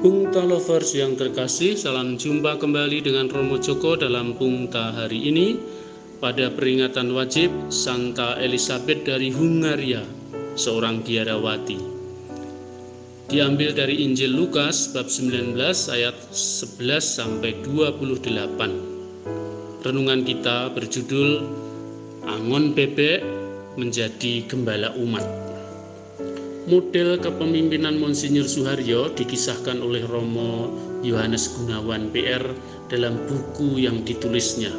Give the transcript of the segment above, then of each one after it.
Pungta Lovers yang terkasih, salam jumpa kembali dengan Romo Joko dalam Pungta hari ini pada peringatan wajib Santa Elizabeth dari Hungaria, seorang biarawati. Diambil dari Injil Lukas bab 19 ayat 11 sampai 28. Renungan kita berjudul Angon Bebek menjadi gembala umat. Model kepemimpinan Monsinyur Suharyo dikisahkan oleh Romo Yohanes Gunawan PR dalam buku yang ditulisnya.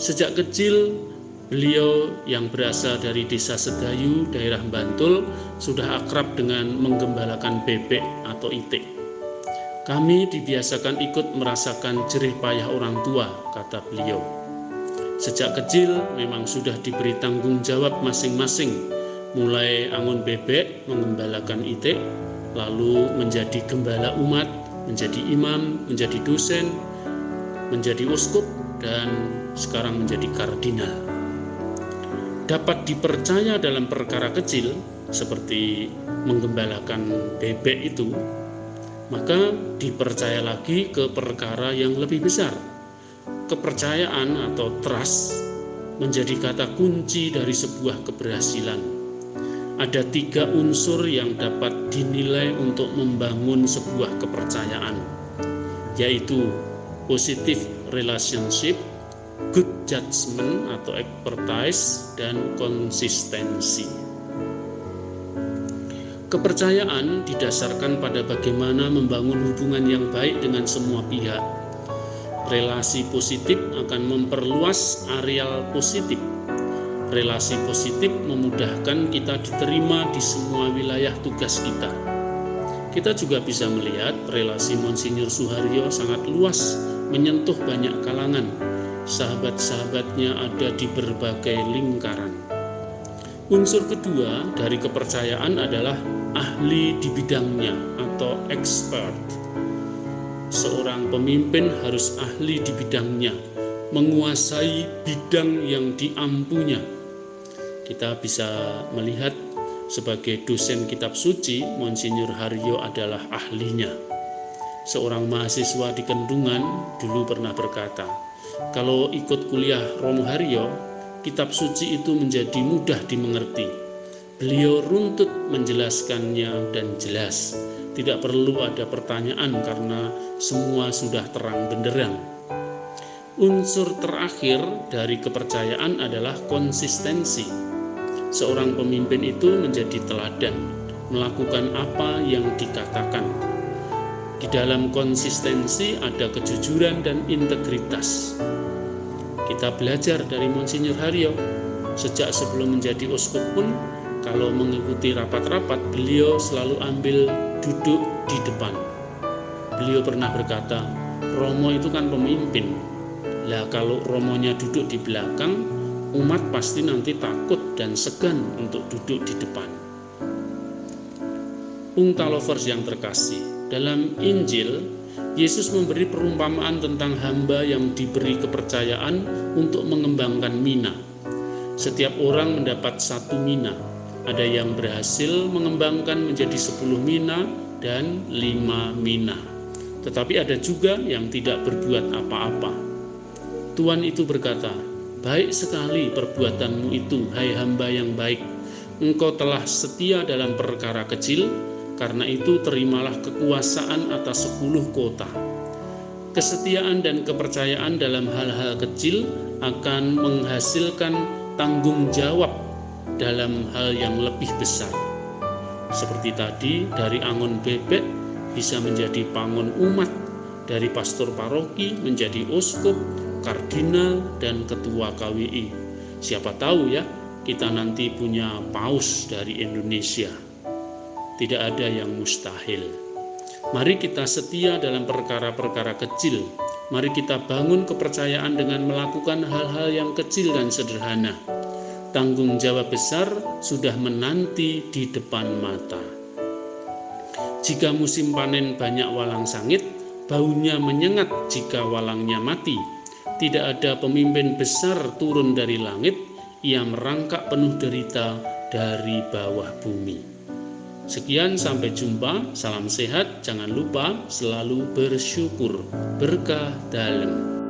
Sejak kecil, beliau yang berasal dari desa Sedayu, daerah Bantul, sudah akrab dengan menggembalakan bebek atau itik. Kami dibiasakan ikut merasakan jerih payah orang tua, kata beliau. Sejak kecil memang sudah diberi tanggung jawab masing-masing mulai angon bebek mengembalakan itik lalu menjadi gembala umat menjadi imam menjadi dosen menjadi uskup dan sekarang menjadi kardinal. Dapat dipercaya dalam perkara kecil seperti menggembalakan bebek itu maka dipercaya lagi ke perkara yang lebih besar. Kepercayaan atau trust menjadi kata kunci dari sebuah keberhasilan ada tiga unsur yang dapat dinilai untuk membangun sebuah kepercayaan, yaitu positive relationship, good judgment atau expertise, dan konsistensi. Kepercayaan didasarkan pada bagaimana membangun hubungan yang baik dengan semua pihak. Relasi positif akan memperluas areal positif relasi positif memudahkan kita diterima di semua wilayah tugas kita. Kita juga bisa melihat relasi Monsinyur Suharyo sangat luas, menyentuh banyak kalangan. Sahabat-sahabatnya ada di berbagai lingkaran. Unsur kedua dari kepercayaan adalah ahli di bidangnya atau expert. Seorang pemimpin harus ahli di bidangnya, menguasai bidang yang diampunya, kita bisa melihat sebagai dosen kitab suci, Monsinyur Haryo adalah ahlinya. Seorang mahasiswa di Kendungan dulu pernah berkata, kalau ikut kuliah Romo Haryo, kitab suci itu menjadi mudah dimengerti. Beliau runtut menjelaskannya dan jelas. Tidak perlu ada pertanyaan karena semua sudah terang benderang. Unsur terakhir dari kepercayaan adalah konsistensi seorang pemimpin itu menjadi teladan, melakukan apa yang dikatakan. Di dalam konsistensi ada kejujuran dan integritas. Kita belajar dari Monsinyur Haryo, sejak sebelum menjadi uskup pun, kalau mengikuti rapat-rapat, beliau selalu ambil duduk di depan. Beliau pernah berkata, Romo itu kan pemimpin. Lah kalau Romonya duduk di belakang, umat pasti nanti takut dan segan untuk duduk di depan. Pungta lovers yang terkasih, dalam Injil, Yesus memberi perumpamaan tentang hamba yang diberi kepercayaan untuk mengembangkan mina. Setiap orang mendapat satu mina. Ada yang berhasil mengembangkan menjadi sepuluh mina dan lima mina. Tetapi ada juga yang tidak berbuat apa-apa. Tuhan itu berkata, Baik sekali perbuatanmu itu, hai hamba yang baik. Engkau telah setia dalam perkara kecil, karena itu terimalah kekuasaan atas sepuluh kota. Kesetiaan dan kepercayaan dalam hal-hal kecil akan menghasilkan tanggung jawab dalam hal yang lebih besar. Seperti tadi, dari angon bebek bisa menjadi pangon umat, dari pastor paroki menjadi uskup, kardinal dan ketua KWI. Siapa tahu ya, kita nanti punya paus dari Indonesia. Tidak ada yang mustahil. Mari kita setia dalam perkara-perkara kecil. Mari kita bangun kepercayaan dengan melakukan hal-hal yang kecil dan sederhana. Tanggung jawab besar sudah menanti di depan mata. Jika musim panen banyak walang sangit, baunya menyengat jika walangnya mati tidak ada pemimpin besar turun dari langit, ia merangkak penuh derita dari bawah bumi. Sekian, sampai jumpa. Salam sehat. Jangan lupa selalu bersyukur. Berkah dalam.